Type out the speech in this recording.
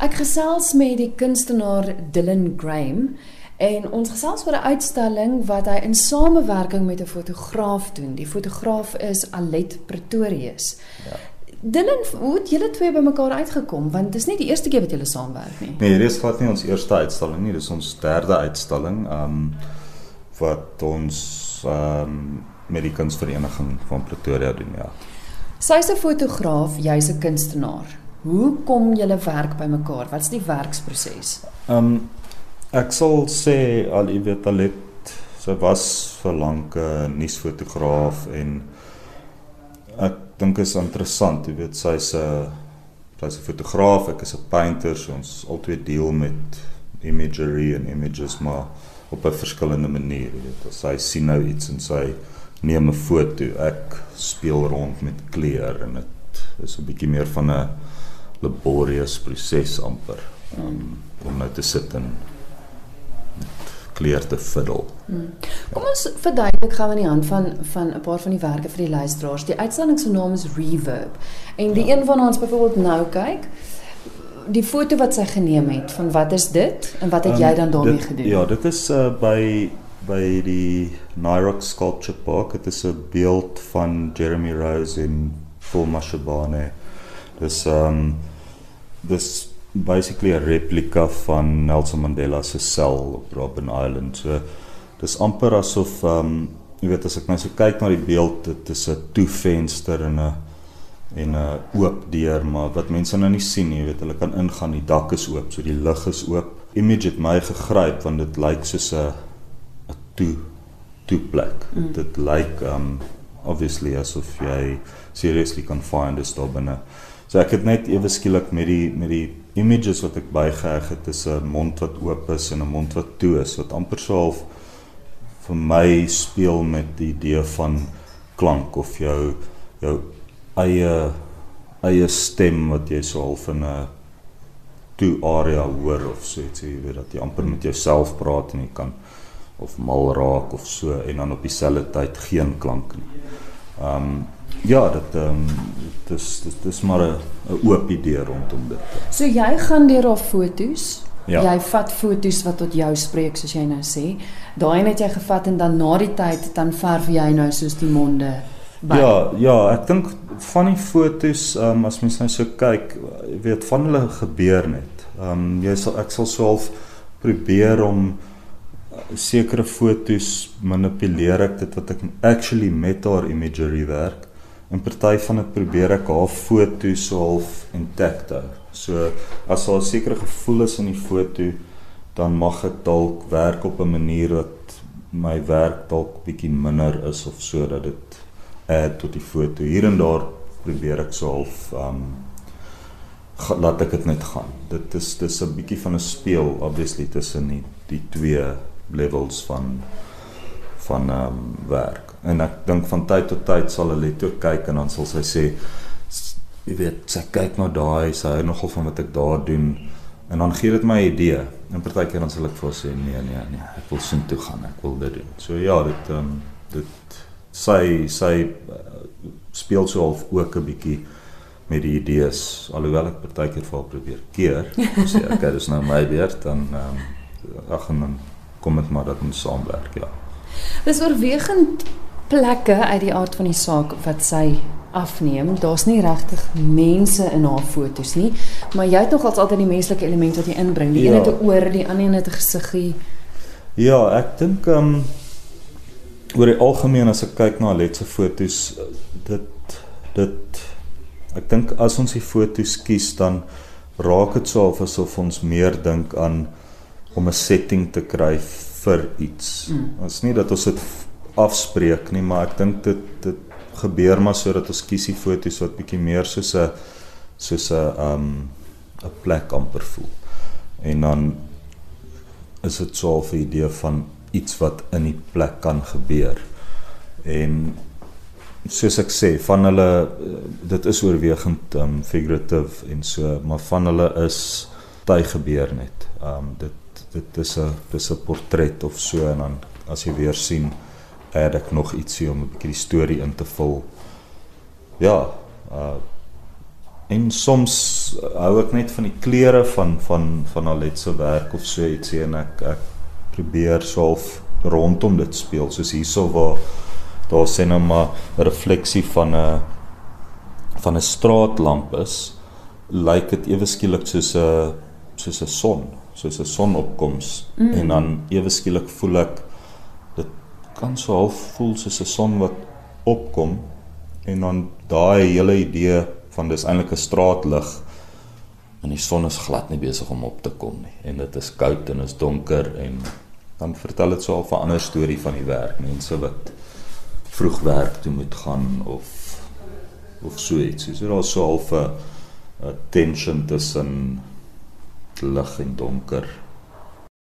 Ek gesels met die kunstenaar Dylan Graham en ons gesels oor 'n uitstalling wat hy in samewerking met 'n fotograaf doen. Die fotograaf is Alet Pretorius. Ja. Dylan, hoe het julle twee bymekaar uitgekom? Want dit is nie die eerste keer wat julle saamwerk nie. Nee, dit is glad nie ons eerste uitstalling nie, dis ons derde uitstalling. Um wat ons um met die kunsvereniging van Pretoria doen, ja. Sy's 'n fotograaf, jy's 'n kunstenaar. Hoe kom julle werk bymekaar? Wat's die werksproses? Um ek sal sê al jy weet al het sy was vir lank 'n nuusfotograaf en ek dink is interessant, jy weet sy's 'n sy's 'n fotograaf, ek is 'n painter, so ons albei deel met imagery en images maar op 'n verskillende manier, jy weet. Sy sien nou iets en sy neem 'n foto. Ek speel rond met kleur en dit is 'n bietjie meer van 'n laborious proses amper um, om nou te sit en kleur te fiddle. Hmm. Kom ons verduidelik gou aan die hand van van 'n paar van die werke vir die luisteraars. Die uitstalling se naam is Reverb. En die ja. een van ons byvoorbeeld nou kyk, die foto wat sy geneem het, van wat is dit en wat het um, jy dan daarmee dit, gedoen? Ja, dit is uh, by by die Nyrock Sculpture Park. Dit is 'n beeld van Jeremy Rose en Paul Mashabane. Dis um dis basically 'n replika van Nelson Mandela se sel op Robben Island. So dis amper asof um jy weet as ek nou so kyk na die beeld, dit is 'n toe venster en 'n en 'n oop deur, maar wat mense nou nie sien nie, jy weet, hulle kan ingaan, die dak is oop, so die lig is oop. Image het my gegryp want dit lyk soos 'n 'n toe toe plek. Mm. Dit lyk um obviously asof jy seriously kan find is daar binne. So ek het net ewe skielik met die met die images wat ek bygeheg het, is 'n mond wat oop is en 'n mond wat toe is, wat amper so half vir my speel met die idee van klank of jou jou eie eie stem wat jy so half in 'n toe area hoor of so iets, jy weet dat jy amper met jouself praat en jy kan of mal raak of so en dan op dieselfde tyd geen klank nie. Ehm um, ja, dit ehm um, dis dis dis maar 'n oop idee rondom dit. So jy gaan deur haar fotos. Ja. Jy vat fotos wat tot jou spreek soos jy nou sê. Daai net jy gevat en dan na die tyd dan verf jy nou soos die monde. By. Ja, ja, ek dink van die fotos, um, as mens nou so kyk, jy weet van hulle gebeur net. Ehm um, jy sal ek sal so half probeer om sekere fotos manipuleer ek dit wat ek actually met haar imagery werk. En party van dit probeer ek haar fotos half intact hou. So as daar 'n sekere gevoel is in die foto, dan mag ek dalk werk op 'n manier wat my werk dalk bietjie minder is of so dat dit add tot die foto. Hier en daar probeer ek so half um laat ek dit net gaan. Dit is dis 'n bietjie van 'n speel obviously tussen die, die twee levels van van um, werk. En ek dink van tyd tot tyd sal hulle toe kyk en dan sal sy sê jy weet, sy kyk na daai, sy hou nogal van wat ek daar doen en dan gee dit my idee. En partykeer dan sal ek vir sê nee, nee, nee, ek wil sin toe gaan, ek wil dit doen. So ja, dit ehm um, dit sy sy uh, speel so half ook 'n bietjie met die idees alhoewel ek partykeer vir haar probeer keer. Sê ek, okay, dis nou my beurt dan ehm um, ag en dan kom dit maar dat ons saamwerk, ja. Dis oorwegend plekke uit die aard van die saak wat sy afneem. Daar's nie regtig mense in haar fotos nie, maar jy het nog altyd die menslike element wat jy inbring. Die ja. een het 'n oor, die ander het 'n gesiggie. Ja, ek dink ehm um, oor die algemeen as ek kyk na Alet se fotos, dit dit ek dink as ons die fotos kies dan raak dit so of asof ons meer dink aan om 'n setting te kry vir iets. Ons mm. nie dat ons dit afspreek nie, maar ek dink dit dit gebeur maar sodat ons kies die foto's wat bietjie meer soos 'n soos 'n um 'n plek amper voel. En dan is dit so 'n idee van iets wat in die plek kan gebeur. En soos ek sê, van hulle dit is oorwegend um figurative en so, maar van hulle is tyd gebeur net. Um dit dit is 'n dis 'n portret of so en dan as jy weer sien het ek nog ietsie om 'n bietjie die storie in te vul. Ja, uh en soms hou ek net van die kleure van van van Alet se werk of so ietsie en ek ek probeer self rondom dit speel soos hierso waar daar sien nou maar 'n refleksie van 'n van 'n straatlamp is lyk dit ewe skielik soos 'n soos 'n son soos 'n sonopkoms mm. en dan ewe skielik voel ek dit kan so half voel soos 'n son wat opkom. En dan daai hele idee van dis eintlik 'n straatlig en die son is glad nie besig om op te kom nie. En dit is koud en is donker en dan vertel dit so al 'n ander storie van die werk. Mense wat vroeg werk toe moet gaan of of so iets. So daar so half 'n tension tussen lig en donker